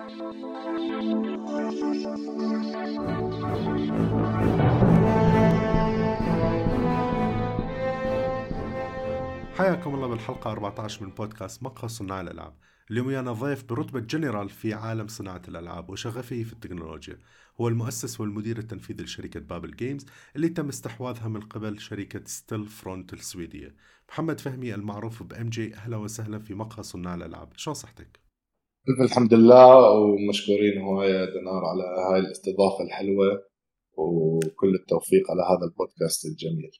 حياكم الله بالحلقة 14 من بودكاست مقهى صناع الألعاب. اليوم ويانا ضيف برتبة جنرال في عالم صناعة الألعاب وشغفه في التكنولوجيا. هو المؤسس والمدير التنفيذي لشركة Babil Games اللي تم استحواذها من قبل شركة Stillfront السويدية. محمد فهمي المعروف ب MG أهلا وسهلا في مقهى صناع الألعاب. شلون صحتك؟ الحمد لله ومشكورين هواية دينار على هاي الاستضافة الحلوة وكل التوفيق على هذا البودكاست الجميل.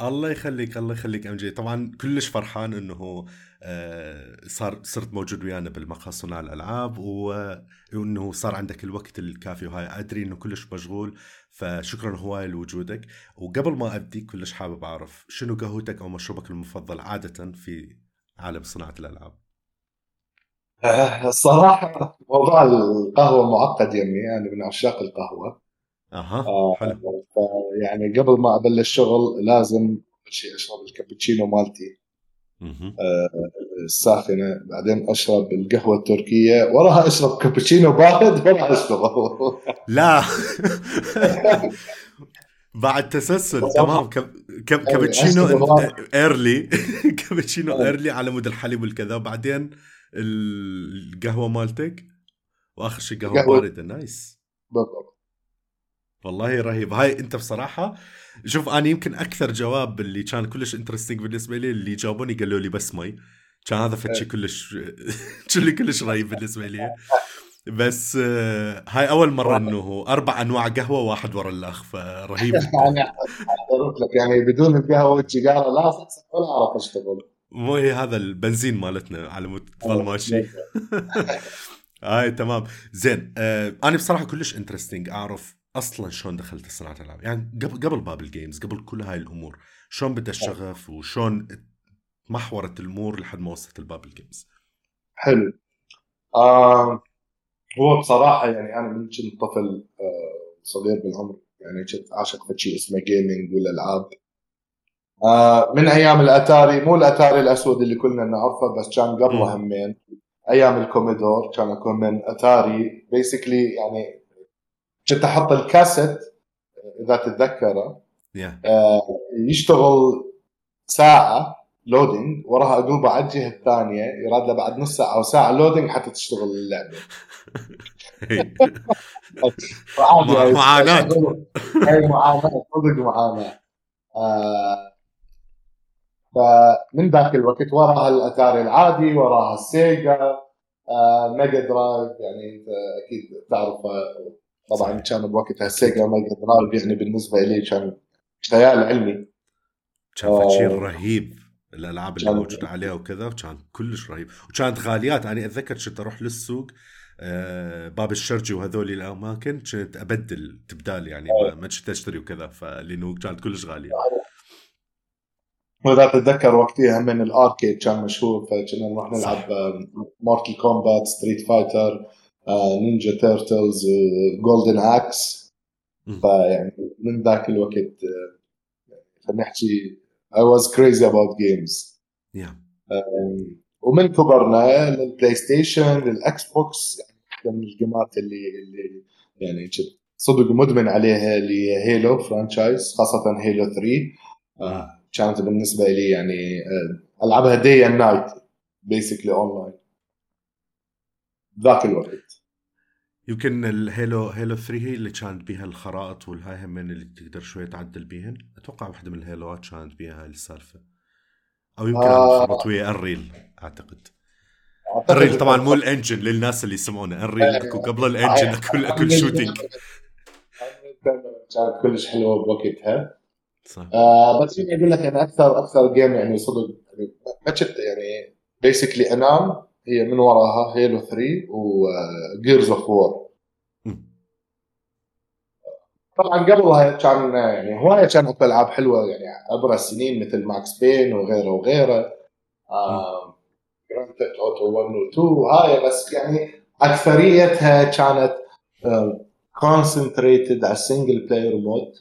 الله يخليك الله يخليك MG. طبعا كلش فرحان إنه آه، صار صرت موجود ويانا بالمقهى صناع الألعاب وإنه صار عندك الوقت الكافي وهاي أدري إنه كلش مشغول فشكرا هواي لوجودك. وقبل ما أبدي كلش حابب أعرف شنو قهوتك أو مشروبك المفضل عادة في عالم صناعة الألعاب؟ آه، الصراحة موضوع القهوة معقد يمي يعني أنا من عشاق القهوة. أها آه حلو. يعني قبل ما أبلش شغل لازم أول شيء أشرب الكابتشينو مالتي آه الساخنة بعدين أشرب القهوة التركية. وراها أشرب كابتشينو بارد وراها أشرب. لا. بعد تسلسل تمام. كابتشينو early كابتشينو early على مود الحليب والكذا. وبعدين القهوة مالتك؟ وآخر شيء قهوة بارده nice. بالضبط. والله رهيب. هاي أنت بصراحة شوف أنا يمكن أكثر جواب اللي كان كلش interesting بالنسبة لي اللي جاوبوني قالوا لي بس مي. كان هذا فد شي إيه. كلش شيء كلش رهيب بالنسبة لي. بس آه، هاي أول مرة إنه أربع أنواع قهوة واحد ورا اللاخ فرهيب يعني لك يعني بدون القهوة والسيجاره لا ولا اعرف اشتغل مو هي هذا البنزين مالتنا على مود تظل ماشي. هاي تمام. زين آه أنا بصراحة كلش interesting أعرف أصلا شلون دخلت صناعة الالعاب يعني قبل قبل باب ال games قبل كل هاي الأمور شلون بدا الشغف وشلون محورت الأمور لحد ما وصلت الباب ال games حلو. آه هو بصراحة يعني أنا من كنت طفل آه صغير بالعمر يعني كنت اعشق شيء اسمه gaming والألعاب. آه من أيام الأتاري مو الأتاري الأسود اللي كلنا نعرفه بس كان قبله همين. أيام الكومودور كان يكون من أتاري. basically يعني كنت أحط الكاسيت إذا تتذكره. Yeah. آه يشتغل ساعة loading وراها اقلبه على الجهه الثانية يراد له بعد نص ساعة أو ساعة loading حتى تشتغل اللعبة. معاناة. أي معاناة صدق معاناة. آه فمن ذاك الوقت وراها الأتاري العادي وراها السيجا آه ميجا درايف يعني أكيد تعرف طبعا كان بوقتها سيجا ميجا درايف يعني بالنسبة لي كان خيال علمي. كان شيء آه رهيب الألعاب اللي موجودة عليها وكذا وكان كلش رهيب. وكانت غاليات أنا أتذكر كنت أروح للسوق آه باب الشرجي وهذول الأماكن كنت أبدل تبدال يعني ما كنت أشتري وكذا فلانه كانت كلش غالية. وإذا تتذكر وقتها من ال arcade كان مشهور فكنا نروح نلعب مورتل كومبات ستريت فايتر نينجا تيرتلز جولدن أكس فيعني من ذاك الوقت آه، خلينا نحكي I was crazy about games. Yeah. ومن كبرنا للبلاي ستيشن للاكس بوكس يعني من ال game ات اللي اللي يعني صدق مدمن عليها اللي هي هيلو franchise خاصة هيلو 3 آه كانت بالنسبة لي يعني آه ألعبها day and night basically online ذاك الوقت. يمكن الهيلو هيلو 3 هي اللي كانت بيها الخرائط والهاي همين اللي تقدر شوي تعدل بيهن. أتوقع واحدة من الهيلوات كانت بيها هاي السالفة. أو يمكن آه. أنا ويا انريل أعتقد. انريل طبعا مو ال engine للناس اللي يسمعونه. انريل اكو قبل ال engine اكو اكو ال shooting كانت كلش حلوة بوقتها. صح. آه بس فيني أقول لك أنا أكثر أكثر game يعني صدق يعني ما كنت يعني basically انام هي من وراها هيلو 3 وجيرز اوف وور طبعا قبلها كان يعني هواية كانت ألعاب حلوة يعني عبر السنين مثل ماكس بين وغيره وغيره. جراند اوتو 1 و 2 هاي بس يعني أكثريتها كانت concentrated على ال single player mode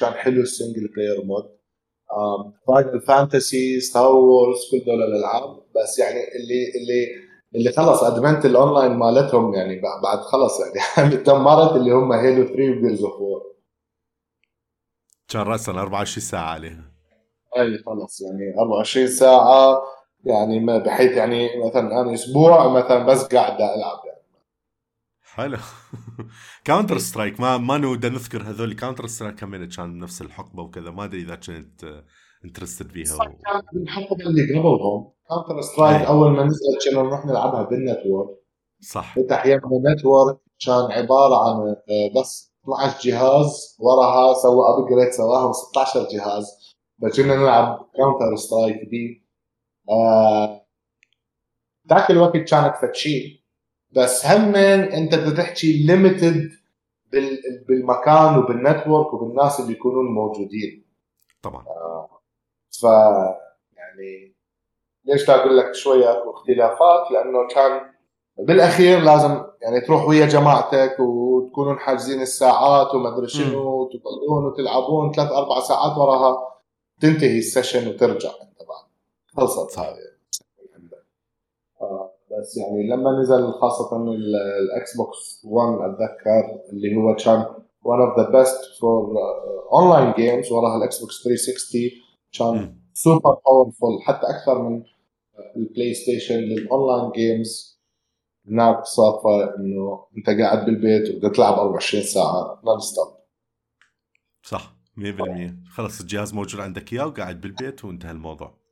كان حلو ال single player mode فاينل فانتسي ستار وورز كل دول الألعاب. بس يعني اللي اللي اللي خلص ادمنت الاونلاين مالتهم يعني بعد خلص يعني. دمرت اللي هم هيلو 3 وجيرز اوف وور كان راسا 24 ساعة عليها. أي خلص يعني 24 ساعة. يعني ما بحيث يعني مثلا أنا أسبوع مثلا بس قاعد ألعب. حلو. كاونتر سترايك ما ما نود نذكر هذول. كاونتر سترايك كمان كان نفس الحقبة وكذا؟ ما أدري إذا كنت interested بيها و... كانت الحقبة اللي قبلهم. كاونتر سترايك أول ما نزلت كنا نروح نلعبها بال network. صح. فتح يمنا network كان عبارة عن آه، بس 12 جهاز وراها سوى upgrade سواها 16 جهاز. فكنا نلعب كاونتر سترايك دي آه ذاك الوقت كانت فتشي بس هم انت بدك تحكي ليمتد بالمكان وبال network وبالناس اللي يكونون موجودين. طبعا. آه ف يعني ليش أقول لك شوية اختلافات؟ لأنه كان بالأخير لازم يعني تروح ويا جماعتك وتكونوا حاجزين الساعات وما أدري شنو وتقعدون وتلعبون ثلاث أربع ساعات وراها تنتهي ال session وترجع. طبعا خلصت. هذه بس يعني لما نزل خاصة الاكس بوكس 1 اتذكر اللي هو كان one of the best for uh, online games وراها الاكس بوكس 360 كان super powerful حتى أكثر من البلاي ستيشن لل online games هناك صار إنه أنت قاعد بالبيت وبدك تلعب 24 ساعة non stop صح 100% خلص الجهاز موجود عندك إياه وقاعد بالبيت وانتهى الموضوع.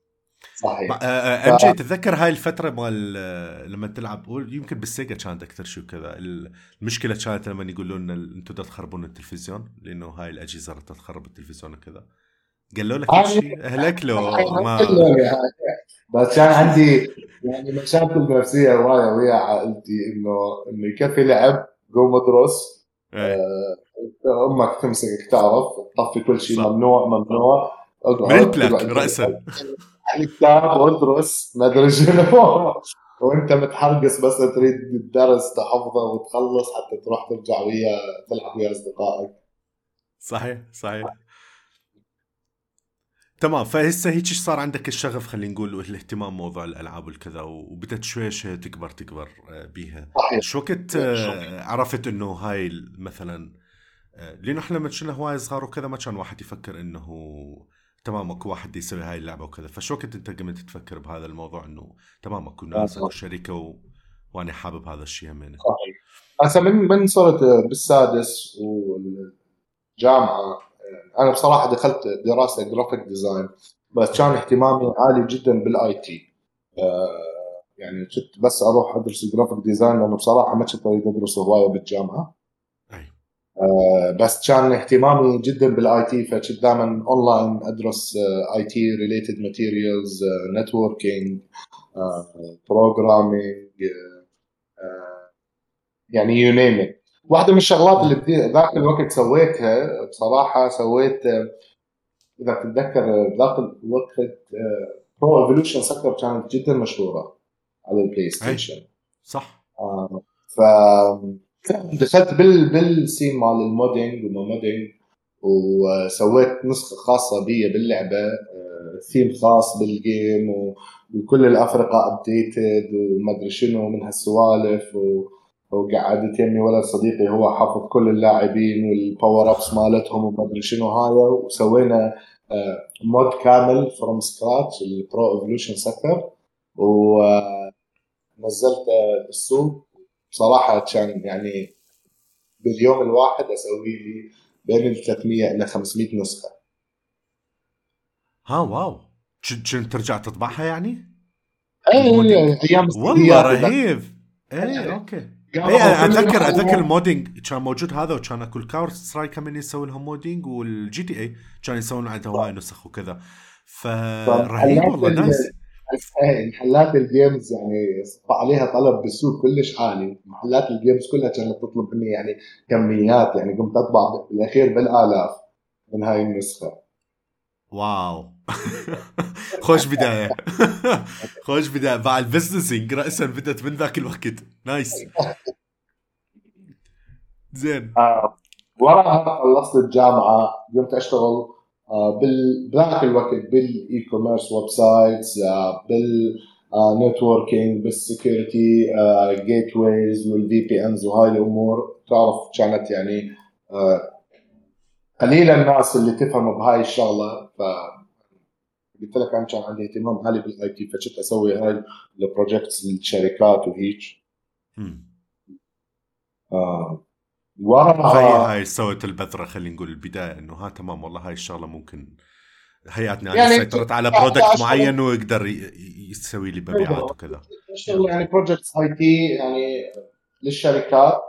صحيح. ام آه، آه، جي تتذكر هاي الفترة مال آه، لما تلعب يمكن بالسيجا كانت أكثر شيء وكذا. المشكلة كانت لما يقولوا لنا أنتم تخربون التلفزيون لأنه هاي الأجهزة تخرب التلفزيون وكذا. قالوا لك شيء اهلك له ما بس كان عندي يعني مشاكل نفسية هواية ويا عائلتي إنه إنه يكفي لعب قوم أدرس. إيه. آه أمك تمسكك تعرف تطفي كل شيء ممنوع ممنوع. أقعد. لك راسا. الكتاب وادرس ما أدري شنو. وأنت متحرقص بس تريد الدرس تحفظه وتخلص حتى تروح ترجع ويا تلعب ويا أصدقائك. صحيح صحيح. تمام فهسه هيك صار عندك الشغف خلينا نقول والاهتمام موضوع الألعاب والكذا وبدت شوي شوي تكبر تكبر آه، بيها. صحيح. شو وقت آه، عرفت إنه هاي مثلا آه، لأنه إحنا لما كنا هواي صغار وكذا ما كان واحد يفكر إنه تمام اكو واحد يسوي هاي اللعبة وكذا. فشو وقت انت قمت تفكر بهذا الموضوع انه تمام اكو ناس اكو شركة و... وأنا حابب هذا الشيء همين صحيح. هسه من من صرت بالسادس والجامعة أنا بصراحة دخلت دراسة graphic design بس كان اهتمامي عالي جدا بال IT. يعني كنت بس أروح ادرس graphic design لأنه بصراحة ما كنت اريد ادرس هواية بالجامعة. آه، بس كان اهتمامي جدا بال IT فكنت دائما اونلاين أدرس IT related materials networking programming يعني you name واحدة من الشغلات اللي ذاك الوقت سويتها بصراحة سويت إذا تتذكر ذاك الوقت Pro Evolution Soccer كانت جدا مشهورة على ال PlayStation صح. آه ف دخلت بال بال scene مال ال modding وما modding وسويت نسخة خاصة بي باللعبة ثيم آه، خاص بال game وكل الأفرقة updated وما أدري شنو من هالسوالف. وقعدت يمي ولد صديقي هو حافظ كل اللاعبين وال power ups مالتهم وما أدري شنو هاي وسوينا mod آه، كامل from scratch ال Pro Evolution Soccer ونزلته بالسوق بصراحة كان يعني باليوم الواحد أسوي لي بين ال 300 إلى 500 نسخة. ها wow. كنت ترجع تطبعها يعني؟ اي أيام والله رهيب. اي okay. اي اتذكر أتذكر ال modding كان موجود هذا وكان اكو ال Counter-Strike كمان يسوي لهم modding وال GTA كانوا يسوون عندها هواي نسخ وكذا. فرهيب والله ناس محلات ال games يعني عليها طلب بالسوق كلش عالي. محلات ال games كلها كانت تطلب مني يعني كميات يعني قمت أطبع بالأخير بالآلاف من هاي النسخة. wow. خوش بداية. خوش بداية. مع ال business راسا بدت من ذاك الوقت. nice. زين. آه. وراها خلصت الجامعة قمت أشتغل بذاك الوقت بال e-commerce websites بال networking بال security gateways وال VPNs وهاي الأمور. تعرف كانت يعني آه، قليل الناس اللي تفهم بهاي الشغلة. ف قلت لك أنا كان عندي اهتمام عالي بال IT فكنت أسوي هاي ال projects للشركات وهيك. آه وراها هاي سوت البذرة خلينا نقول البداية إنه ها تمام والله هاي الشغلة ممكن هيئتنا يعني سيطرت على product معين ويقدر يسوي لي مبيعات وكذا. يعني projects IT يعني للشركات.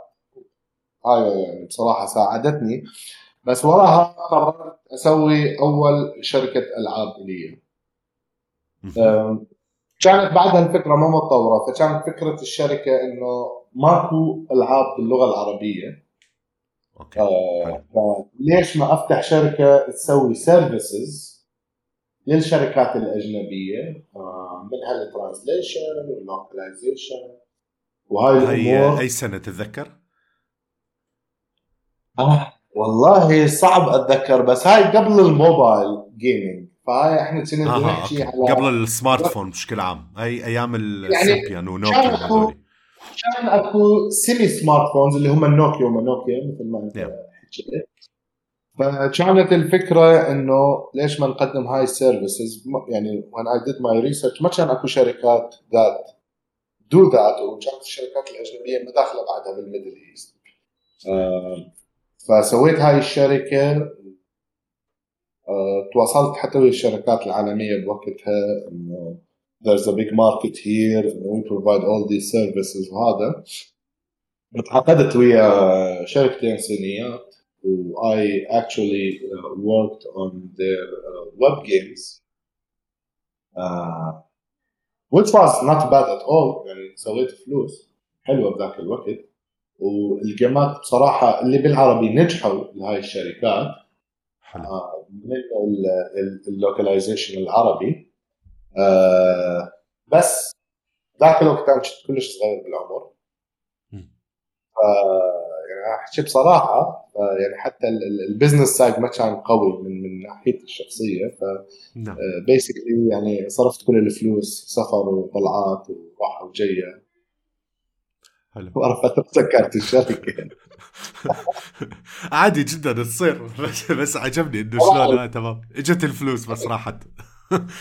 هاي يعني بصراحة ساعدتني. بس وراها قررت أسوي أول شركة ألعاب لي. كانت بعدها الفكرة ما متطورة فكانت فكرة الشركة إنه ماكو ألعاب باللغة العربية. okay آه ليش ما أفتح شركة تسوي services للشركات الأجنبية؟ آه منها ال translation وال localization وهاي الأمور أي سنة تتذكر؟ آه والله صعب أتذكر بس هاي قبل ال mobile gaming فهاي إحنا كنا نحكي على قبل ال smartphone بشكل عام هاي أيام ال Symbian يعني ونوكيا هذول كان أكو semi smartphones اللي هم النوكيا وما نوكيا مثل ما حكيت. فكانت الفكرة إنه ليش ما نقدم هاي ال services يعني when I did my research ما كان أكو شركات that do that وكانت الشركات الأجنبية ما داخلة بعدها بال Middle East آه فسويت هاي الشركة. آه تواصلت حتى ويا الشركات العالمية بوقتها إنه there's a big market here we provide all these services وهذا تعاقدت ويا شركتين صينيات و I actually uh, worked on their uh, web games uh, which was not bad at all يعني سويت فلوس حلوة بذاك الوقت. والجيمات بصراحة اللي بالعربي نجحوا لهاي الشركات حلو. آه من ال localization العربي. آه بس ذاك الوقت أنا كنت كلش صغير بالعمر. ف يعني أحكي بصراحة يعني حتى ال business side ما كان قوي من من ناحيتي الشخصية ف basically نعم. آه، يعني صرفت كل الفلوس سفر وطلعات وراحة وجيه حلو. فتره سكرت الشركة. عادي جدا تصير. بس عجبني إنه شلون آه، تمام. إجت الفلوس بس راحت.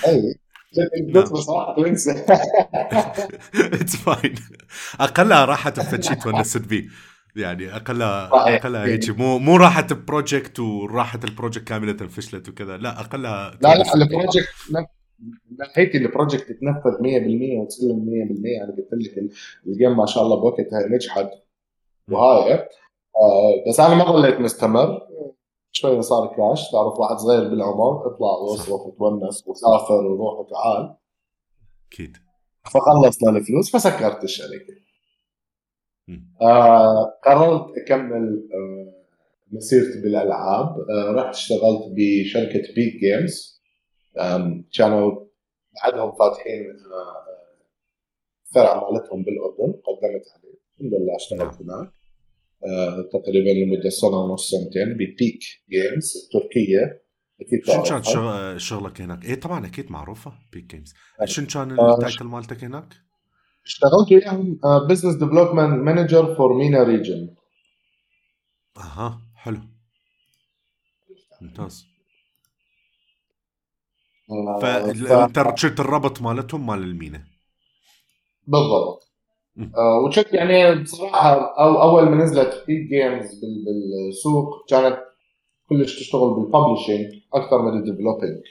اي it's fine أقلها راحت بفد شي تونست بيه يعني اقلها أقلها هيك. مو مو راحت project وراحت ال project كاملة فشلت وكذا. لا أقلها لا لا ال project ناحيتي ال project تنفذ 100% وتسلم 100% أنا قلت لك ال game ما شاء الله بوقتها نجحت. وهاي آه بس أنا ما ظليت مستمر. شوي صار كاش تعرف واحد صغير بالعمر اطلع واصرف وتونس وسافر وروح وتعال. أكيد. فخلصنا الفلوس فسكرت الشركة. آه قررت أكمل آه مسيرتي بالألعاب. آه رحت اشتغلت بشركة Peak Games كانوا بعدهم فاتحين آه فرع مالتهم بالأردن قدمت عليه. الحمد لله اشتغلت نعم. هناك. آه، تقريبا لمدة سنة ونص سنتين ب Peak Games التركيه أكيد شو كان شغلك هناك؟ إيه طبعا أكيد معروفة Peak Games شو كان آه، ال title مالتك هناك؟ اشتغلت وياهم business development manager for MENA region أها حلو. ممتاز. آه، فانت شلت الربط مالتهم مال المينا. بالضبط. آه وشفت يعني بصراحة أو أول ما نزلت Peak Games بالسوق كانت كلش تشتغل بال publishing أكثر من ال developing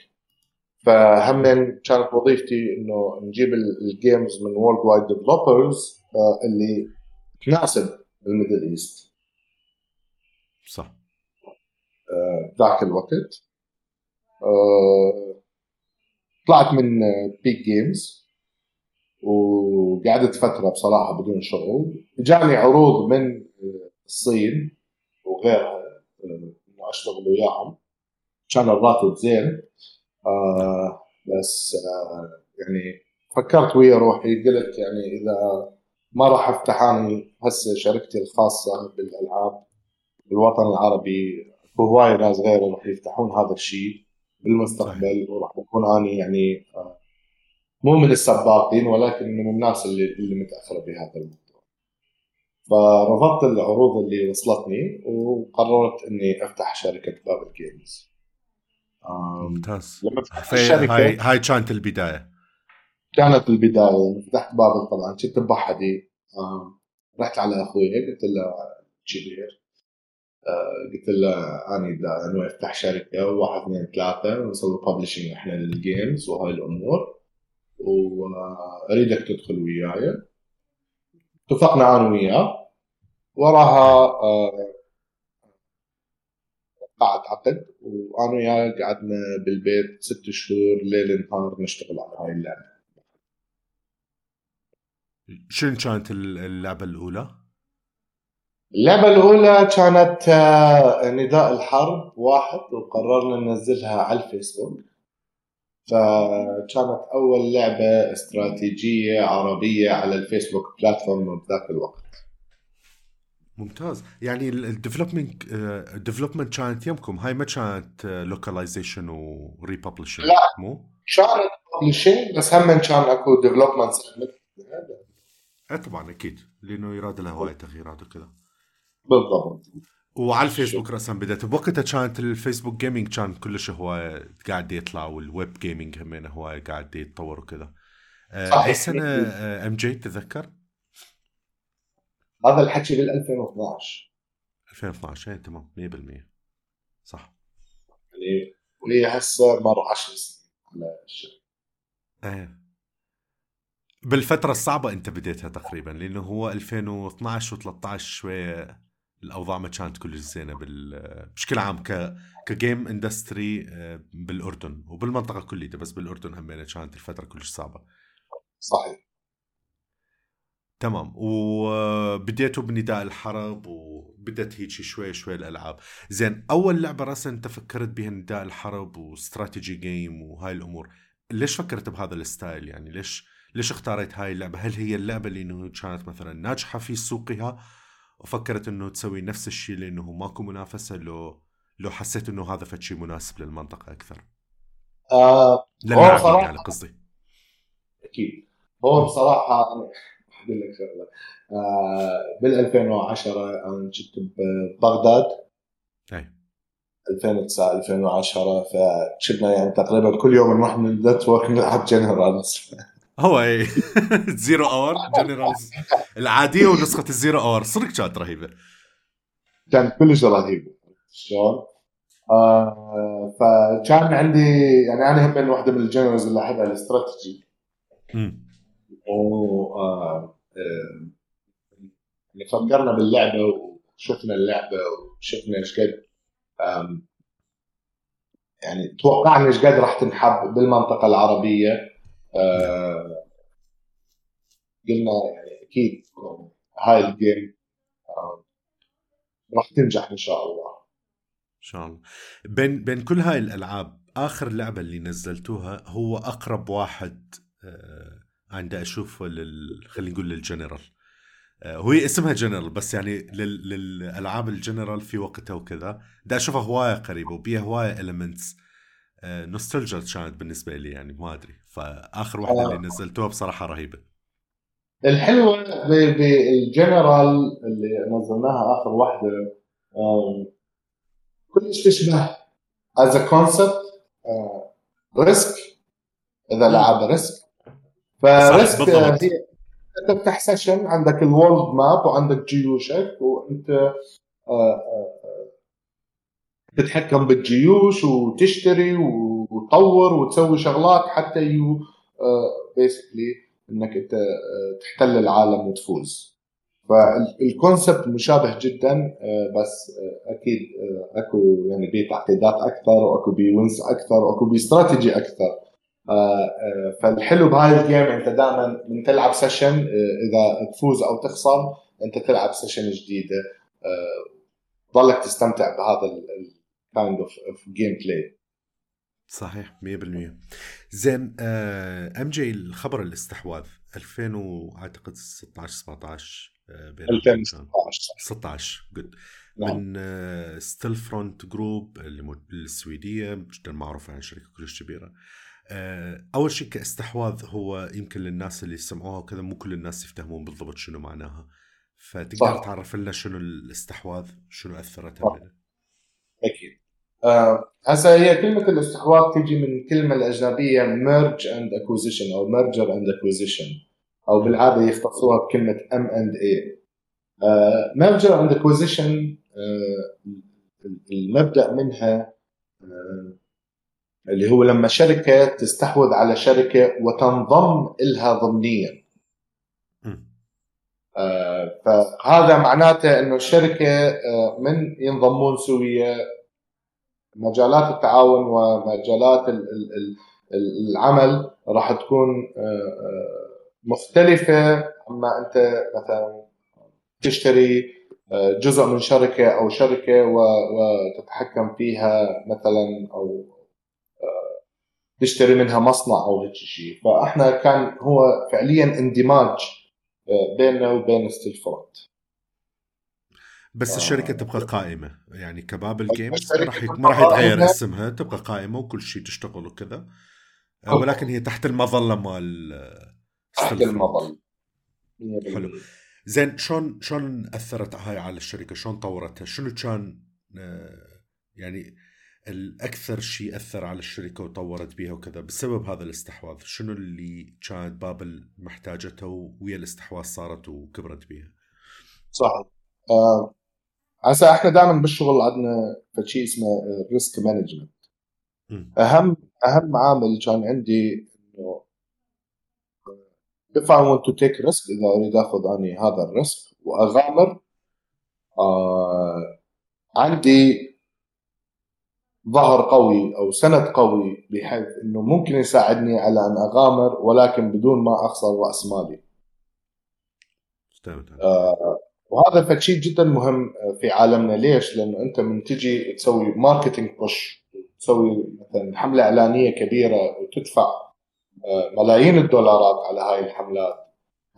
فهم كانت وظيفتي إنه نجيب ال games من worldwide developers اللي تناسب ال Middle East. صح. آه، ذاك آه الوقت. آه طلعت من بيك جيمز وقعدت فترة بصراحة بدون شغل. جاني عروض من الصين وغيرها إنه أشتغل وياهم. كان الراتب زين. آه بس آه يعني فكرت ويا روحي قلت يعني إذا ما راح أفتح أنا هسه شركتي الخاصة بالألعاب بالوطن العربي هواي ناس غيره راح يفتحون هذا الشيء بالمستقبل وراح اكون اني يعني آه مو من السباقين ولكن من الناس اللي اللي متأخرة بهذا الموضوع. فرفضت العروض اللي وصلتني وقررت إني أفتح شركة Babil Games ممتاز. لما فتحت الشركة هاي هاي كانت البداية. كانت البداية. فتحت Babil طبعا كنت بوحدي رحت على أخوي قلت له كبير. آه، قلت له اني انوي أفتح شركة واحد اثنين ثلاثة ونسوي publishing إحنا لل games وهاي الأمور. وأريدك تدخل وياي. اتفقنا أنا وياه. وراها آه، عقد وأنا وياه قعدنا بالبيت ست شهور ليل نهار نشتغل على هاي اللعبة. شنو كانت اللعبة الأولى؟ اللعبة الأولى كانت آه، نداء الحرب واحد وقررنا ننزلها على الفيسبوك. فكانت أول لعبة استراتيجية عربية على الفيسبوك platform بذاك الوقت. ممتاز. يعني ال development ال development كانت يمكم هاي ما كانت localization و republishing لا. مو؟ كانت publishing بس هم كان أكو development اي طبعا أكيد. لأنه يراد له هواي تغييرات وكذا. بالضبط. وعلى الفيسبوك راسا بدأت بوقتها كانت الفيسبوك gaming كان كلش هو قاعد يطلع وال web gaming همين هو قاعد يتطور وكذا. آه، اي سنه آه، MG تتذكر؟ هذا الحكي بال 2012 2012 اي تمام 100% صح. يعني وهي هسه مر 10 سنين على الشيء إيه. بالفترة الصعبة أنت بديتها تقريبا لأنه هو 2012 و13 شوية. الأوضاع ما كانت كلش زينة بشكل عام ك كجيم اندستري آه، بالأردن وبالمنطقة كلها بس بالأردن هم كانت الفترة كلش صعبة. صحيح. تمام. وبديتوا بنداء الحرب وبدت هيك شوي شوي الألعاب. زين أول لعبة راسا أنت فكرت بها نداء الحرب و strategy game وهاي الأمور ليش فكرت بهذا ال style؟ يعني ليش ليش اختاريت هاي اللعبة؟ هل هي اللعبة اللي كانت مثلا ناجحة في سوقها؟ وفكرت إنه تسوي نفس الشيء لأنه ماكو منافسة لو لو حسيت إنه هذا فد شيء مناسب للمنطقة أكثر. آه هو بصراحه يعني قصدي. أكيد. هو بصراحه أقول لك شغلة. آه بال 2010 أنا كنت ببغداد. أي. 2009 2010 فشفنا يعني تقريبا كل يوم نروح من ال network نلعب Generals. هو اي Zero Hour Generals العادية ونسخة ال Zero Hour صدق كانت رهيبة. كانت كلش رهيبة. شلون؟ آه فكان عندي يعني أنا هم من واحدة من ال Generals اللي احبها الاستراتيجي. و آه يعني فكرنا باللعبة وشفنا اللعبة وشفنا إيش قد يعني توقعنا إيش قد راح تنحب بالمنطقة العربية. آه قلنا يعني أكيد هاي الجيم آه راح تنجح إن شاء الله. إن شاء الله. بين بين كل هاي الألعاب آخر لعبة اللي نزلتوها هو أقرب واحد آه عندي أشوفه لل خلينا نقول للجنرال. هي اسمها جنرال بس يعني لل... للألعاب الجنرال في وقتها وكذا. دا أشوفها هواية قريبة وبيها هواية المنتس نوستالجيا كانت بالنسبة لي يعني ما أدري. فآخر واحدة آه. اللي نزلتوها بصراحة رهيبة. الحلوة بالجنرال اللي نزلناها آخر واحدة كلش تشبه as concept Risk إذا لعب Risk ف Risk هي انت تفتح session عندك ال world map وعندك جيوشك وأنت آه، آه، تتحكم بالجيوش وتشتري وتطور وتسوي شغلات حتى you basically آه، إنك أنت آه، تحتل العالم وتفوز. فال concept مشابه جدا آه، بس أكيد أكو يعني بيه تعقيدات أكثر وأكو بيه وينز أكثر وأكو بيه استراتيجي أكثر فالحلو بهاي الجيم أنت دائما من تلعب سيشن إذا تفوز أو تخسر أنت تلعب سيشن جديدة. ضلك تستمتع بهذا كايند اوف جيم بلاي صحيح 100% زين آه أم جي الخبر الاستحواذ 2000 وأعتقد 16 17 بين 2016 16 جود. من Stillfront Group اللي السويدية جدا معروفة عن شركة كلش كبيرة. آه، أول شيء كاستحواذ هو يمكن للناس اللي سمعوها وكذا مو كل الناس يفتهمون بالضبط شنو معناها. فتقدر صح. تعرف لنا شنو الاستحواذ؟ شنو أثرت علينا؟ أكيد. آه هسه هي كلمة الاستحواذ تيجي من الكلمة الأجنبية merge and acquisition أو merger and acquisition أو بالعادة يختصوها بكلمة M and A. آه merger and acquisition آه المبدأ منها آه اللي هو لما شركة تستحوذ على شركة وتنضم إلها ضمنيا. آه فهذا معناته إنه الشركة آه من ينضمون سويا مجالات التعاون ومجالات العمل راح تكون آه، آه، مختلفة. عما أنت مثلا تشتري آه، جزء من شركة أو شركة وتتحكم فيها مثلا أو تشتري منها مصنع أو هيك شيء. فأحنا كان هو فعليا اندماج بيننا وبين ستيل فرونت بس آه. الشركة تبقى قائمة. يعني ك Babil Games راح ما راح يتغير اسمها تبقى قائمة وكل شيء تشتغل وكذا. آه، ولكن هي تحت المظلة مال آه، تحت المظلة. حلو. زين شلون شلون أثرت هاي على الشركة؟ شلون طورتها؟ شنو كان يعني الأكثر شيء أثر على الشركة وطورت بها وكذا؟ بسبب هذا الاستحواذ شنو اللي كانت بابل محتاجته ويا الاستحواذ صارت وكبرت بها صح. آه هسه إحنا دائما بالشغل عندنا شيء اسمه risk management اهم أهم عامل كان عندي إنه if I want to take risk إذا أريد أخذ أني هذا ال risk وأغامر آه عندي ظهر قوي أو سند قوي بحيث إنه ممكن يساعدني على أن أغامر ولكن بدون ما أخسر رأس مالي. آه وهذا فشيء جدا مهم آه، في عالمنا ليش؟ لأنه أنت من تجي تسوي marketing push تسوي مثلا حملة إعلانية كبيرة وتدفع آه، ملايين الدولارات على هاي الحملات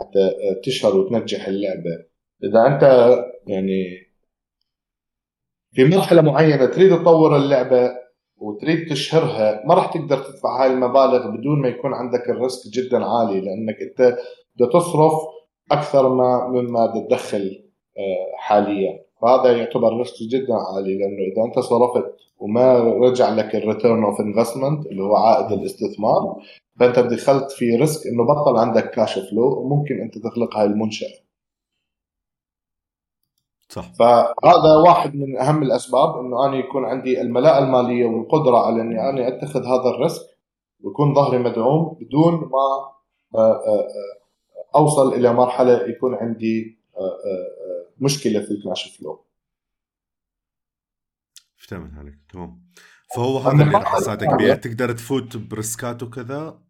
حتى آه، تشهر وتنجح اللعبة إذا أنت يعني في مرحلة معينة تريد تطور اللعبة وتريد تشهرها ما راح تقدر تدفع هاي المبالغ بدون ما يكون عندك ال risk جدا عالي لأنك أنت بدك تصرف أكثر ما مما تدخل آه، حاليا. فهذا يعتبر risk جدا عالي لأنه إذا أنت صرفت وما رجع لك ال return of investment اللي هو عائد الاستثمار فأنت دخلت في risk إنه بطل عندك cash flow وممكن أنت تغلق هاي المنشأة. صح. فهذا واحد من أهم الأسباب إنه أنا يكون عندي الملاءة المالية والقدرة على إني أنا أتخذ هذا ال risk ويكون ظهري مدعوم بدون ما آه، آه، أوصل إلى مرحلة يكون عندي مشكلة في ال cash flow فهمت عليك تمام. فهو هذا اللي راح يساعدك بيه. تقدر تفوت ب riskات وكذا؟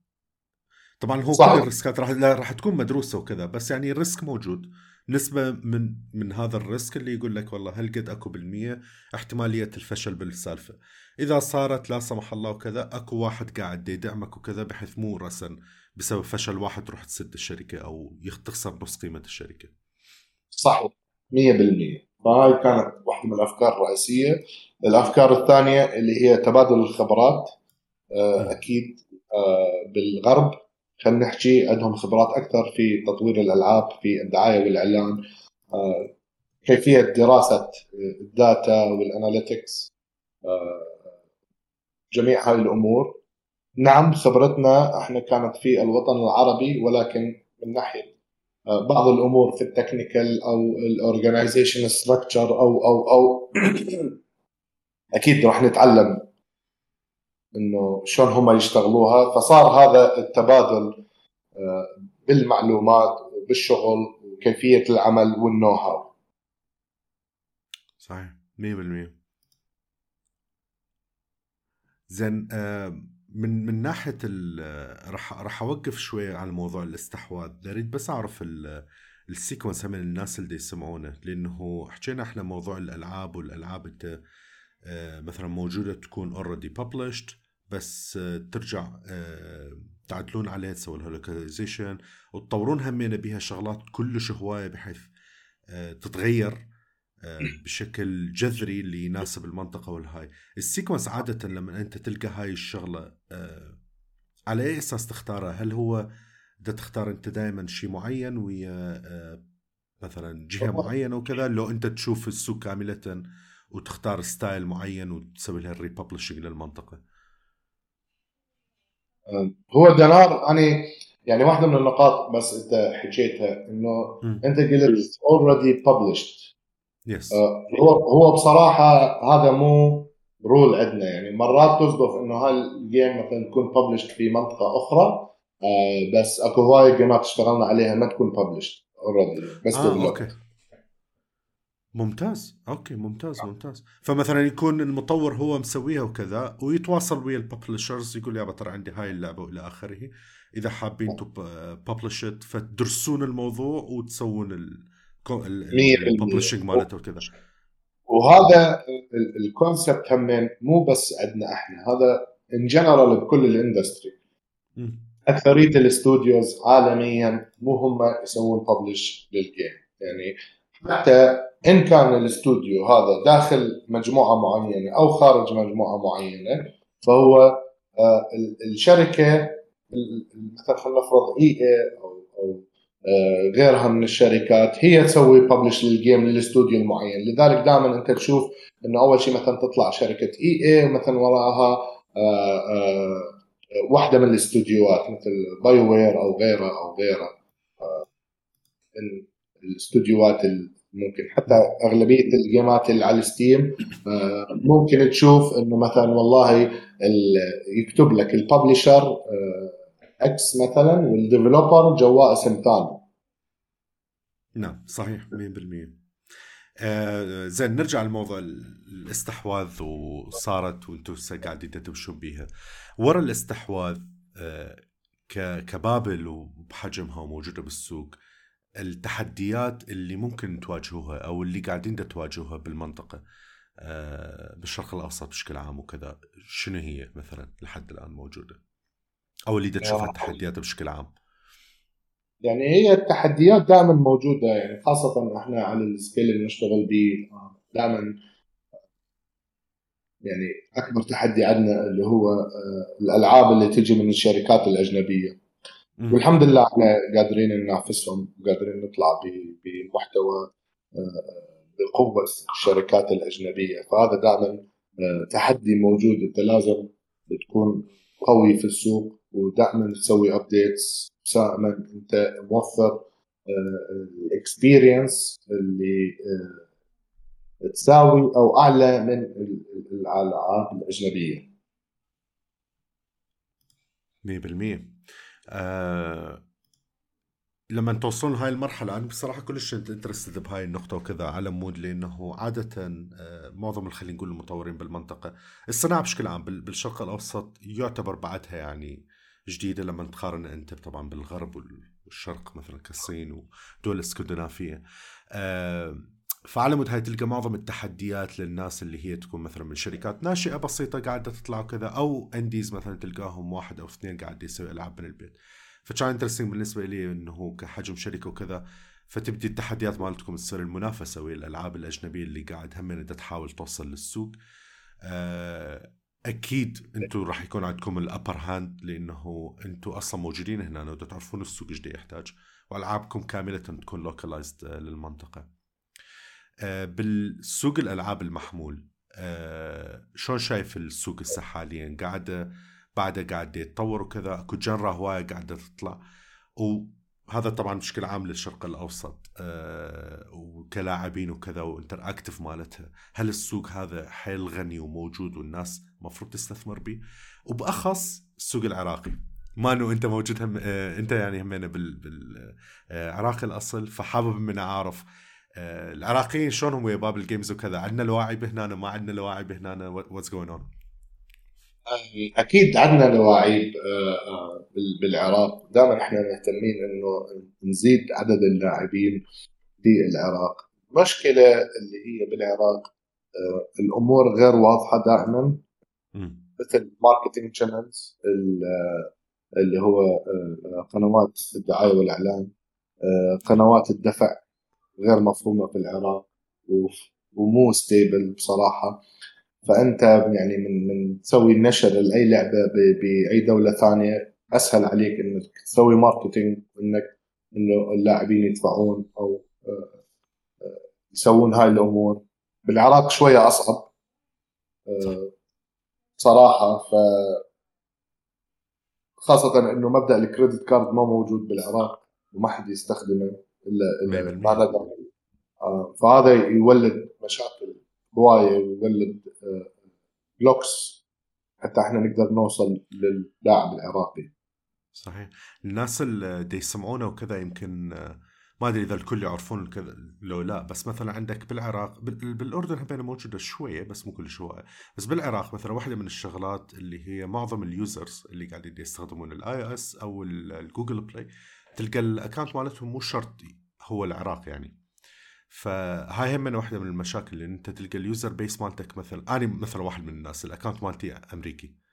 طبعا هو صحيح. كل ال riskات راح راح تكون مدروسة وكذا بس يعني ال risk موجود. نسبة من من هذا ال risk اللي يقول لك والله هل قد أكو بالمية؟ احتمالية الفشل بالسالفة. إذا صارت لا سمح الله وكذا أكو واحد قاعد يدعمك وكذا بحيث مو رسن. بسبب فشل واحد تروح تسد الشركة أو تخسر نص قيمة الشركة. صحيح 100% فهاي كانت واحدة من الأفكار الرئيسية. الأفكار الثانية اللي هي تبادل الخبرات آه، أكيد آه، بالغرب. خلينا نحكي عندهم خبرات أكثر في تطوير الألعاب في الدعاية والإعلان آه، كيفية دراسة ال data وال analytics جميع هاي الأمور. نعم خبرتنا إحنا كانت في الوطن العربي ولكن من ناحية بعض الأمور في ال technical أو ال organization structure أو أو أو أكيد راح نتعلم إنه شلون هم يشتغلوها. فصار هذا التبادل آه، بالمعلومات وبالشغل وكيفية العمل وال know-how صحيح 100% زين آه من من ناحية راح راح أوقف شوي على موضوع الاستحواذ. اريد بس أعرف ال sequence من الناس اللي يسمعونه لأنه حكينا إحنا موضوع الألعاب والألعاب أنت آه، مثلا موجودة تكون already published بس آه، ترجع آه، تعدلون عليها تسوي لها localization وتطورون همينه بها شغلات كلش هواية بحيث تتغير بشكل جذري اللي يناسب المنطقة والهاي. ال sequence عادة لما أنت تلقى هاي الشغلة على أي أساس تختاره؟ هل هو بدك تختار أنت دائما شيء معين ويا آه، مثلا جهة معينة وكذا لو أنت تشوف السوق كامله وتختار style معين وتسوي لها ال republishing للمنطقة؟ هو دينار أنا يعني واحدة من النقاط بس أنت حكيتها إنه أنت قلت already published yes هو هو بصراحة هذا مو rule عندنا. يعني مرات تصدف إنه هاي ال game مثلا تكون published في منطقة أخرى آه بس أكو هواي gameات اشتغلنا عليها ما تكون published already بس آه okay. ممتاز. okay ممتاز ممتاز. فمثلا يكون المطور هو مسويها وكذا ويتواصل ويا ال publishers يقول يابا ترى عندي هاي اللعبة وإلى آخره. إذا حابين ت publish فتدرسون الموضوع وتسوون ال publishing مالته وكذا. وهذا ال concept همين مو بس عندنا إحنا هذا in general بكل ال industry أكثرية ال studios عالميا مو هم يسوون publish لل game يعني حتى إن كان الاستوديو هذا داخل مجموعة معينة أو خارج مجموعة معينة فهو آه، الشركة مثلا خلينا نفرض EA أو أو غيرها من الشركات هي تسوي publish لل game للاستوديو المعين. لذلك دائما أنت تشوف انه أول شيء مثلا تطلع شركة EA مثلا وراها آه، واحدة من الاستوديوهات مثل BioWare أو غيرها أو غيرها. الاستوديوهات ممكن حتى أغلبية ال gameات اللي على ال Steam آه، ممكن تشوف إنه مثلا والله يكتب لك ال publisher X مثلا وال developer جواه اسم ثاني. نعم صحيح 100% آه زين نرجع لموضوع الاستحواذ وصارت وأنتم قاعدين تدوشون بيها. ورا الاستحواذ آه كبابل وبحجمها وموجودة بالسوق التحديات اللي ممكن تواجهوها أو اللي قاعدين تواجهوها بالمنطقة آه، بالشرق الأوسط بشكل عام وكذا شنو هي مثلا لحد الآن موجودة؟ أو اللي تشوفها التحديات بشكل عام؟ يعني هي التحديات دائما موجودة يعني خاصة إحنا على السكيل اللي نشتغل به دائما يعني أكبر تحدي عندنا اللي هو آه، الألعاب اللي تجي من الشركات الأجنبية. والحمد لله إحنا قادرين ننافسهم وقادرين نطلع بمحتوى آه، بقوة الشركات الأجنبية. فهذا دائما آه، تحدي موجود. انت لازم تكون قوي في السوق. ودائما تسوي ابديتس دائما أنت موفر ال experience آه، اللي تساوي أو أعلى من الألعاب الأجنبية. 100% آه لما توصلون هاي المرحلة أنا بصراحة كلش interested بهاي النقطة وكذا على مود لأنه عادة آه معظم خلينا نقول المطورين بالمنطقة الصناعة بشكل عام بالشرق الأوسط يعتبر بعدها يعني جديدة لما تقارن أنت طبعا بالغرب والشرق مثلا كالصين ودول الإسكندنافية. آه فعلى مود هاي تلقى معظم التحديات للناس اللي هي تكون مثلا من شركات ناشئة بسيطة قاعدة تطلع وكذا أو indies مثلا تلقاهم واحد أو اثنين قاعد يسوي ألعاب من البيت. فكان interesting بالنسبة لي إنه كحجم شركة وكذا فتبدي التحديات مالتكم تصير المنافسة ويا الألعاب الأجنبية اللي قاعد هم تحاول توصل للسوق. آه، أكيد أنتم راح يكون عندكم ال upper hand لأنه أنتم أصلا موجودين هنا وتعرفون السوق إيش يحتاج. وألعابكم كاملة تكون localized للمنطقة. آه، بالسوق الألعاب المحمول آه، شلون شايف السوق هسه حاليا؟ قاعدة بعده قاعد يتطور وكذا أكو genre هواية قاعدة تطلع. وهذا طبعا بشكل عام للشرق الأوسط أه وكلاعبين وكذا و interactive مالتها. هل السوق هذا حيل غني وموجود والناس المفروض تستثمر به وبأخص السوق العراقي. مانو أنت موجود هم آه أنت يعني همنا بالعراق آه الأصل فحابب من أعرف آه، العراقيين شلون هم ويا باب ال games وكذا؟ عندنا لواعي هنا ما عندنا لواعي هنا واتس جوين اون أكيد عندنا لواعيب آه، آه، بالعراق. دائما إحنا مهتمين إنه نزيد عدد اللاعبين في العراق المشكلة اللي هي بالعراق الأمور غير واضحة دائما مثل marketing channels اللي هو قنوات الدعاية والإعلان قنوات الدفع غير مفهومة في العراق ومو stable بصراحة. فأنت يعني من من تسوي نشر لأي لعبة بأي دولة ثانية أسهل عليك إنك تسوي marketing إنك إنه اللاعبين يدفعون أو آه، آه، يسوون هاي الأمور. بالعراق شوية أصعب آه، صراحة. ف خاصة إنه مبدأ ال credit card ما موجود بالعراق وما حد يستخدمه الا ما فهذا يولد مشاكل. هواية ويولد blocks حتى إحنا نقدر نوصل للاعب العراقي. صحيح. الناس اللي يسمعونا وكذا يمكن ما أدري إذا الكل يعرفون كذا لو لا بس مثلا عندك بالعراق بالأردن هم موجودة شوية بس مو كل شوية. بس بالعراق مثلا واحدة من الشغلات اللي هي معظم ال users اللي قاعدين يستخدمون ال iOS أو ال Google Play تلقى ال account مالتهم مو شرط هو العراق يعني. فهاي هم واحدة من المشاكل إن أنت تلقى ال user base مالتك مثلا أنا مثلا واحد من الناس ال account مالتي أمريكي.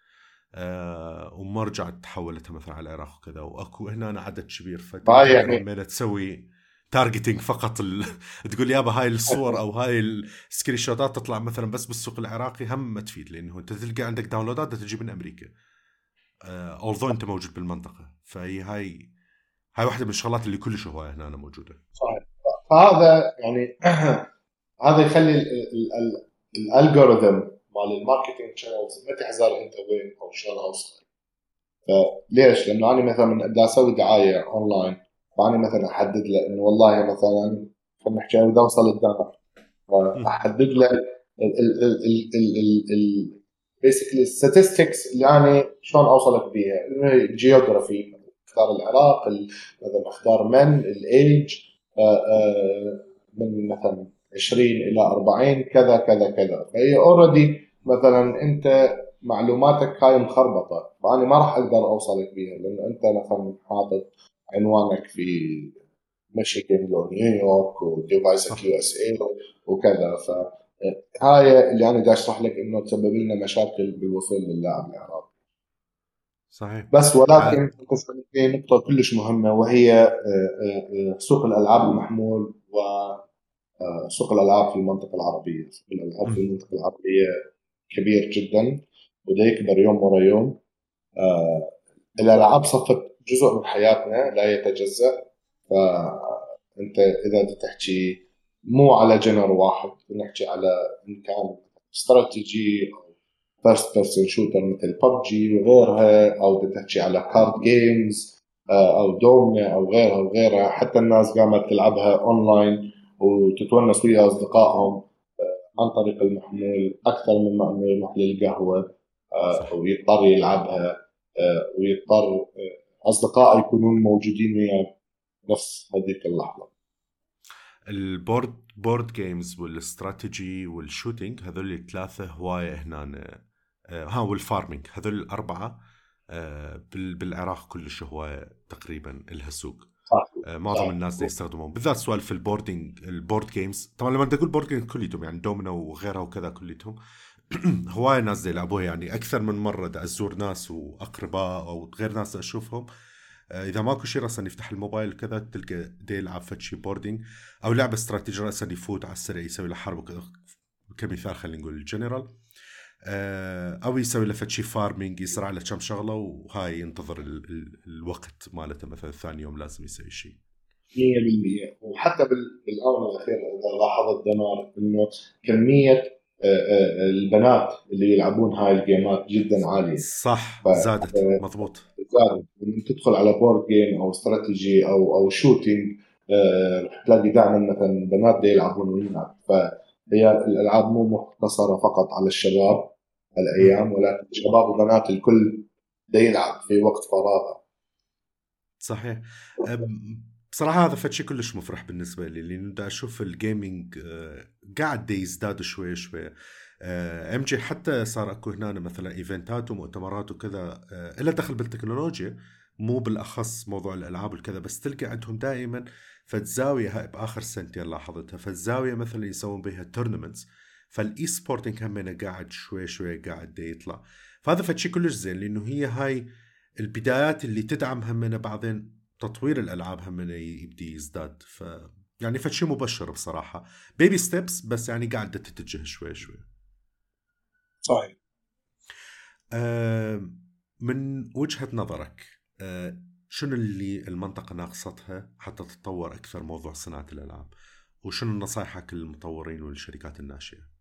أه وما رجعت تحولتها مثلا على العراق وكذا وأكو هنا عدد كبير فتقدر يعني تسوي targeting فقط ال... تقول يابا هاي الصور أو هاي ال screenshot ات تطلع مثلا بس بالسوق العراقي هم ما تفيد لأنه أنت تلقى عندك download ات تجي من أمريكا. although أه أنت موجود بالمنطقة. فهي هاي هاي واحدة من الشغلات اللي كلش هواية هنا موجودة. صحيح فهذا يعني هذا يخلي ال algorithm مال ال marketing channels ما تحزر انت وين أو شلون اوصل فليش؟ لأنه أنا مثلا بدي أسوي دعايه اونلاين فانا مثلا احدد له انه والله مثلا خلينا نحكي أنا بدي اوصل لعمر فاحدد له basically ال statistics اللي أنا شلون اوصلك بيها geography اختار العراق مثلا اختار من الايج آه، آه، من مثلا 20 إلى 40 كذا كذا كذا. فهي already مثلا أنت معلوماتك هاي مخربطة. فأنا ما راح أقدر أوصلك بيها لأنه أنت مثلا حاطط عنوانك في ميشيغان ونيويورك و device ك USA وكذا. فهاي اللي أنا بدي أشرح لك إنه تسبب لنا مشاكل بالوصول للاعب العراقي صحيح. بس ولكن في نقطة كلش مهمة وهي آه، آه، آه، سوق الألعاب المحمول وسوق الألعاب في المنطقة العربية. سوق الألعاب في المنطقة العربية كبير جدا وده يكبر يوم ورا يوم. الألعاب صفت جزء من حياتنا لا يتجزأ. فأنت إذا بدك تحكي مو على genre واحد نحكي على إن كان strategy first person shooter مثل ببجي وغيرها أو بدك تحكي على card games آه، أو دومنا أو غيرها وغيرها. حتى الناس قامت تلعبها اونلاين وتتونس ويا أصدقائهم آه، عن طريق المحمول أكثر مما إنه يروح للقهوة آه، ويضطر يلعبها ويضطر اصدقائه يكونون موجودين وياه. نفس هذيك اللحظة. ال board board games والاستراتيجي وال shooting هذول الثلاثة هواية هنا ها وال farming هذول الأربعة آه، بالعراق كلش هو تقريبا لها سوق آه، معظم الناس يستخدمون. بالذات سوالف ال boarding ال board games. طبعا لما تقول board games كليتهم يعني دومينو وغيرها وكذا كليتهم هواي ناس يلعبوها يعني أكثر من مرة دا ازور ناس وأقرباء أو غير ناس أشوفهم. إذا ماكو شيء راسا يفتح الموبايل كذا تلقى دي يلعب فشي boarding. أو لعبة استراتيجية راسا يفوت على السريع يسوي له حرب كمثال خلينا نقول الجنرال آه، أو يسوي له شيء farming يزرع له كم شغلة وهاي ينتظر ال ال الوقت مالته مثلا ثاني يوم لازم يسوي شيء. 100% وحتى بالآونة الأخيرة إذا لاحظت دمار إنه كمية آه، آه، البنات اللي يلعبون هاي ال game ات جدا عالية. صح زادت مضبوط. زادت. لما تدخل على board game أو استراتيجي أو أو shooting رح تلاقي دائما مثلا بنات يلعبون ويلعب فهي الألعاب مو مقتصره فقط على الشباب. الأيام ولكن شباب وبنات الكل دا يلعب في وقت فراغه. صحيح. بصراحة هذا فشي كلش مفرح بالنسبة لي لأنه دا أشوف ال gaming آه، قاعد دا يزداد شوي شوي. أم جي حتى صار أكو هنا مثلا event ات ومؤتمرات وكذا آه، إلى دخل بالتكنولوجيا مو بالأخص موضوع الألعاب وكذا بس تلقى عندهم دائما فالزاويه هاي بآخر سنتين لاحظتها فالزاويه مثلا يسوون بها tournaments فال esporting هم قاعد شوي شوي قاعد يطلع. فهذا فشي كلش زين لأنه هي هاي البدايات اللي تدعم همنا بعدين تطوير الألعاب همنا يبدي يزداد. ف يعني فشي مبشر بصراحة. بيبي ستيبس بس يعني قاعدة تتجه شوي شوي. صحيح. آه من وجهة نظرك آه، شنو اللي المنطقة ناقصتها حتى تتطور أكثر موضوع صناعة الألعاب؟ وشنو نصائحك للمطورين والشركات الناشئة؟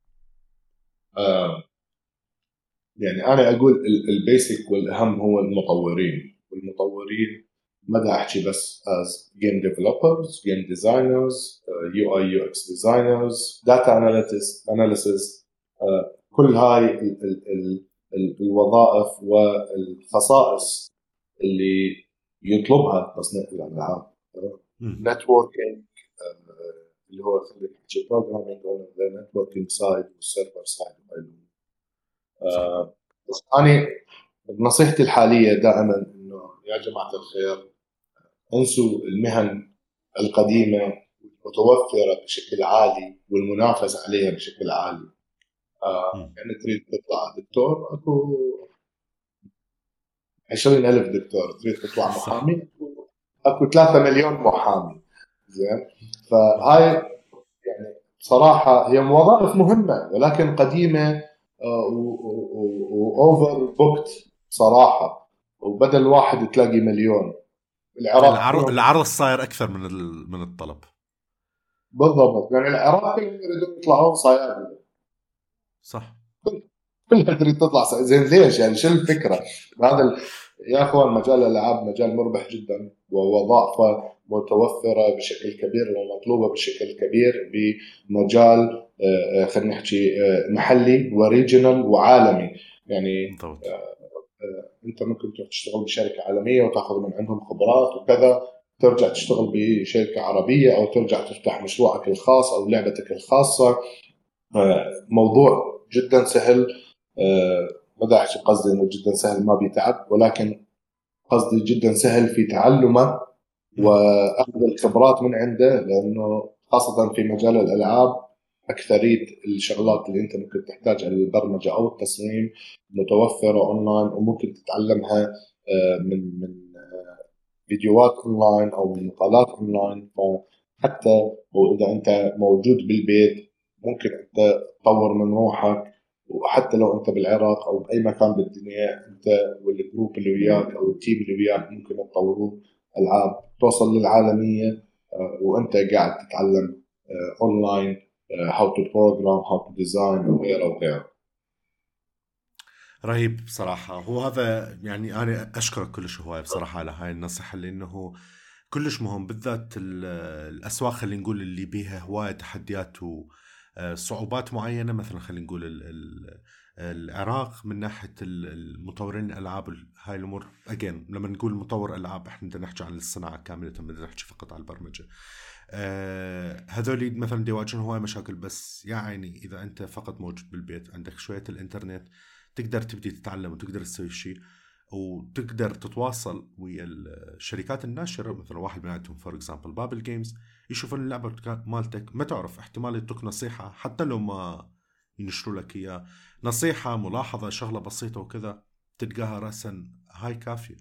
يعني أنا أقول ال basic والأهم هو المطورين والمطورين ما دا أحكي بس as game developers game designers uh, UI UX designers data analysis analysis uh, كل هاي ال ال ال الوظائف والخصائص اللي يطلبها تصنيع الألعاب. networking اللي هو خلينا نحكي programming on the networking side وال server side بس أنا نصيحتي الحالية دائما إنه يا جماعة الخير انسوا المهن القديمة المتوفرة بشكل عالي والمنافسة عليها بشكل عالي. آه يعني تريد تطلع دكتور أكو 20000 دكتور تريد تطلع محامي أكو 3 مليون محامي. زين. فهاي يعني صراحة هي وظائف مهمة ولكن قديمة و overbooked صراحة. وبدل واحد تلاقي مليون. العراق العرض, العرض صاير أكثر من من الطلب. بالضبط. يعني العراق يريدون يطلعون صيادله صح. كلها تريد تطلع زين ليش؟ يعني شو الفكرة؟ هذا يا أخوان مجال الألعاب مجال مربح جدا ووظائفه متوفرة بشكل كبير ومطلوبه بشكل كبير بمجال آه، آه، خلينا نحكي آه، محلي و regional وعالمي. يعني أنت ممكن تروح تشتغل بشركة عالمية وتأخذ من عندهم خبرات وكذا ترجع تشتغل بشركة عربية أو ترجع تفتح مشروعك الخاص أو لعبتك الخاصة. موضوع جدا سهل احكي قصدي إنه جدا سهل ما بيتعب ولكن قصدي جدا سهل في تعلمه وأخذ الخبرات من عنده لأنه خاصة في مجال الألعاب أكثرية الشغلات اللي أنت ممكن تحتاجها للبرمجه أو التصميم متوفرة أونلاين وممكن تتعلمها آه، من من آه، فيديوهات أونلاين أو من مقالات أونلاين. فحتى واذا أنت موجود بالبيت ممكن أنت تطور من روحك وحتى لو أنت بالعراق أو بأي مكان بالدنيا أنت وال group اللي وياك أو ال team اللي وياك ممكن تطورون ألعاب توصل للعالمية آه، وأنت قاعد تتعلم online how to program how to design وغيره وغيره. رهيب بصراحة. هو هذا يعني أنا أشكرك كلش هواي بصراحة على هاي النصيحة لأنه كلش مهم بالذات الأسواق خلينا نقول اللي بيها هواية تحديات وصعوبات معينة مثلا خلينا نقول العراق من ناحية المطورين الألعاب هاي الأمور again لما نقول مطور ألعاب إحنا بدنا نحكي عن الصناعة كاملة بدنا نحكي فقط عن البرمجة. آه هذول مثلا يواجهون هواي مشاكل بس يا عيني إذا أنت فقط موجود بالبيت عندك شوية الإنترنت تقدر تبدي تتعلم وتقدر تسوي شيء وتقدر تتواصل ويا الشركات الناشرة مثلا واحد من عندهم for example بابل جيمز يشوفون اللعبة مالتك. ما تعرف احتمال يعطوك نصيحة حتى لو ما ينشروا لك إياه. نصيحة ملاحظة شغلة بسيطة وكذا تلقاها راسا هاي كافية.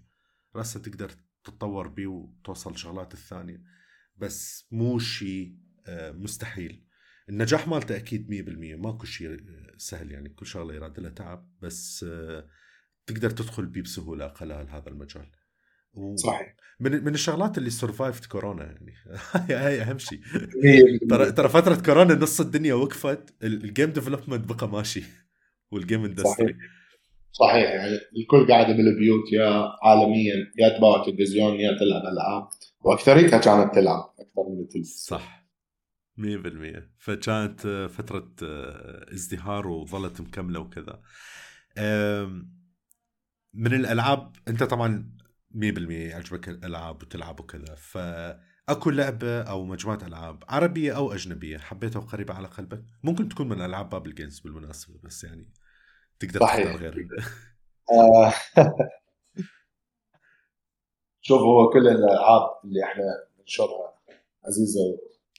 راسا تقدر تتطور بيه وتوصل شغلات الثانية. بس مو شيء آه، مستحيل. النجاح مالته أكيد 100% ماكو شيء آه، سهل يعني كل شغلة يراد لها تعب. بس آه، تقدر تدخل بيه بسهولة خلال هذا المجال. و... صحيح. من من الشغلات اللي survived كورونا يعني. هاي أهم شيء. ترى ترى فترة كورونا نص الدنيا وقفت ال game development بقى ماشي. وال game industry صحيح. يعني الكل قاعد بالبيوت يا عالميا يا تباع تلفزيون يا تلعب ألعاب. وأكثريتها كانت تلعب أكثر من التلفزيون. صح. 100% فكانت فترة ازدهار وظلت مكملة وكذا. من الألعاب أنت طبعا 100% يعجبك الألعاب وتلعب وكذا. فأكو لعبة أو مجموعة ألعاب عربية أو أجنبية حبيتها وقريبة على قلبك ممكن تكون من ألعاب بابل جيمز بالمناسبة بس يعني تقدر تختار غير آه. شوف هو كل الألعاب اللي إحنا ننشرها عزيزة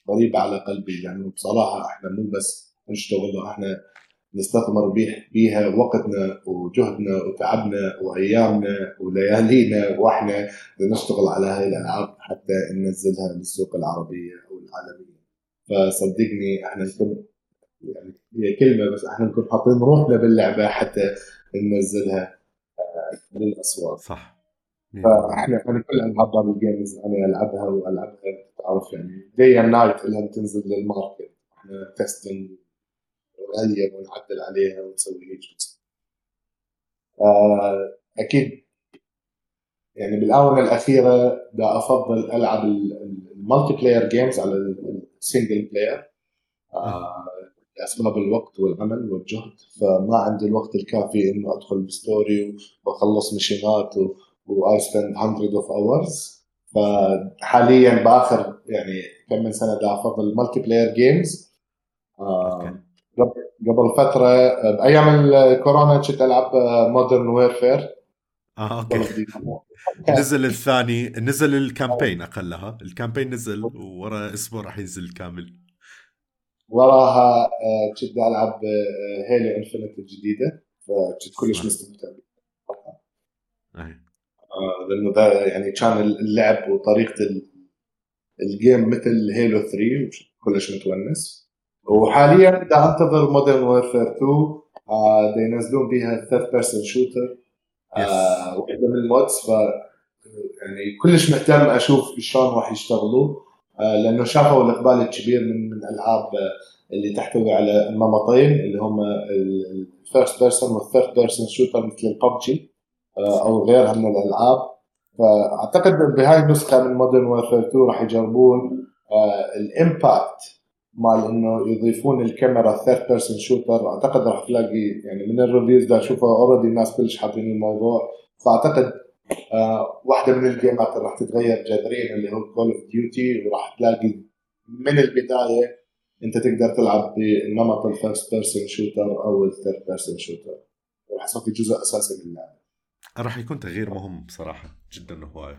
وقريبه على قلبي يعني بصراحة إحنا مو بس نشتغل إحنا نستثمر بيها وقتنا وجهدنا وتعبنا وأيامنا وليالينا وإحنا نشتغل على هاي الألعاب حتى ننزلها للسوق العربية أو العالمية. فصدقني إحنا نكون يعني هي كلمة بس إحنا نكون حاطين روحنا باللعبة حتى ننزلها آه، للأسواق. صح. فاحنا أنا كل ألعاب بابل جيمز أنا ألعبها وألعبها تعرف يعني day and night لها تنزل لل market إحنا testing ونغير ونعدل عليها ونسوي هيك آه، أكيد. يعني بالآونة الأخيرة دا أفضل ألعب ال multiplayer games على ال single player آه، لأسباب الوقت والعمل والجهد. فما عندي الوقت الكافي إنه أدخل ب story وأخلص mission ات و I spend hundreds of hours فحاليا بآخر يعني كم من سنة دا أفضل ال multiplayer games قبل فترة بأيام الكورونا كنت ألعب Modern Warfare آه okay. نزل الثاني نزل ال campaign أقلها. ال campaign نزل وورا أسبوع راح ينزل كامل. وراها كنت ألعب Halo Infinite الجديدة. فكنت كلش مستمتع. آه، لأنه ده يعني كان اللعب وطريقة ال game مثل Halo 3 كلش متونس. وحاليا بدي انتظر Modern Warfare 2 آه ينزلون بها third person shooter آه وحده من ال modes ف يعني كلش مهتم أشوف شلون راح يشتغلوا آه لأنه شافوا الإقبال الكبير من من الالعاب اللي تحتوي على النمطين اللي هم ال first person وال third person shooter مثل الببجي آه أو غيرها من الألعاب. فأعتقد بهاي النسخة من Modern Warfare 2 راح يجربون آه ال impact مال إنه يضيفون الكاميرا third person shooter أعتقد راح تلاقي يعني من ال reviews اللي اشوفها already الناس كلش حابين الموضوع. فأعتقد آه واحدة من ال game ات اللي راح تتغير جذريا اللي هو Call of Duty وراح تلاقي من البداية أنت تقدر تلعب بنمط ال first person shooter أو ال third person shooter وراح يصير في جزء أساسي من اللعبة. راح يكون تغيير مهم صراحة جدا هواية.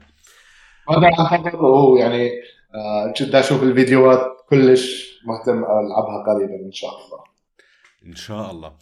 هذا أعتقد هو يعني آه كنت أشوف الفيديوهات كلش مهتم ألعبها قريبا إن شاء الله. إن شاء الله.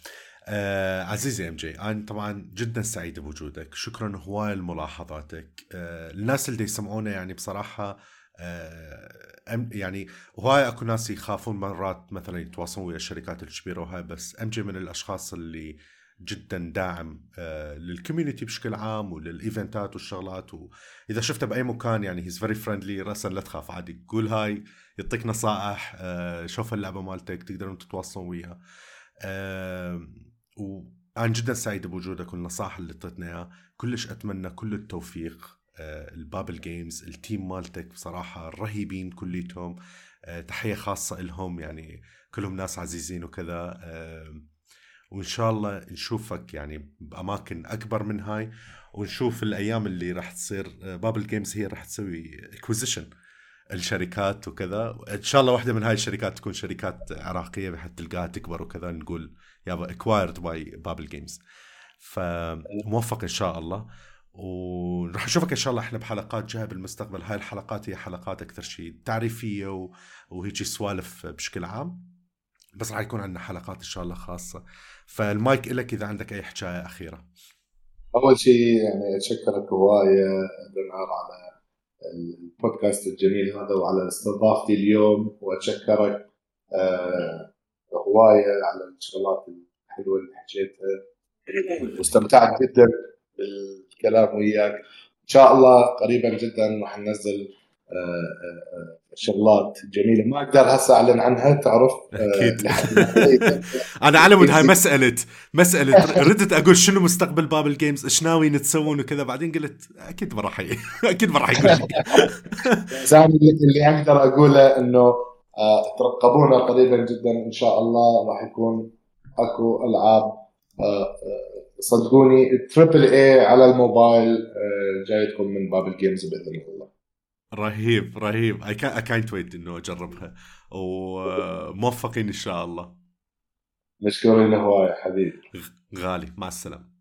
آه عزيزي MG أنا طبعا جدا سعيد بوجودك. شكرا هواي لملاحظاتك. آه الناس اللي يسمعونا يعني بصراحة آه يعني هواي أكو ناس يخافون مرات مثلا يتواصلون ويا الشركات الكبيرة وهاي بس MG من الأشخاص اللي جدا داعم آه لل community بشكل عام ولل event ات والشغلات. وإذا شفته بأي مكان يعني he's very friendly راسا لا تخاف عادي. قول hi. يعطيك نصائح آه شوف اللعبة مالتك تقدرون تتواصلون وياها. آه وأنا جدا سعيد بوجودك والنصائح اللي اعطيتنا اياها كلش أتمنى كل التوفيق آه ال Babil Games ال team مالتك بصراحة رهيبين كليتهم. آه تحية خاصة لهم يعني كلهم ناس عزيزين وكذا. آه وإن شاء الله نشوفك يعني بأماكن أكبر من هاي ونشوف الأيام اللي راح تصير Babil Games هي راح تسوي acquisition الشركات وكذا. إن شاء الله واحدة من هاي الشركات تكون شركات عراقية بحيث تلقاها تكبر وكذا نقول يابا acquired by Babil Games فموفق إن شاء الله. وراح نشوفك إن شاء الله إحنا بحلقات جاية بالمستقبل. هاي الحلقات هي حلقات أكثر شيء تعريفية و... وهيك سوالف بشكل عام. بس راح يكون عندنا حلقات إن شاء الله خاصة. فالمايك لك إذا عندك أي حكاية أخيرة. أول شيء يعني اتشكرك هوايه على البودكاست الجميل هذا وعلى استضافتي اليوم وأتشكرك آه هواية على الشغلات الحلوة اللي حكيتها. واستمتعت جدا بالكلام وياك. إن شاء الله قريبا جدا راح ننزل شغلات جميلة. ما أقدر هسه أعلن عنها تعرف؟ أكيد. أنا على مود هاي مسألة مسألة. ردت أقول شنو مستقبل Babil Games إيش ناويين تسوون وكذا؟ بعدين قلت أكيد ما راح أكيد ما راح يقول اللي أقدر أقوله إنه ترقبونا قريبا جدا إن شاء الله. راح يكون أكو ألعاب صدقوني triple A على الموبايل جايتكم من Babil Games بإذن الله. رهيب رهيب. اي كاينت ويت إنه أجربها. وموفقين إن شاء الله. مشكورين هواية حبيبي. غالي. مع السلامة.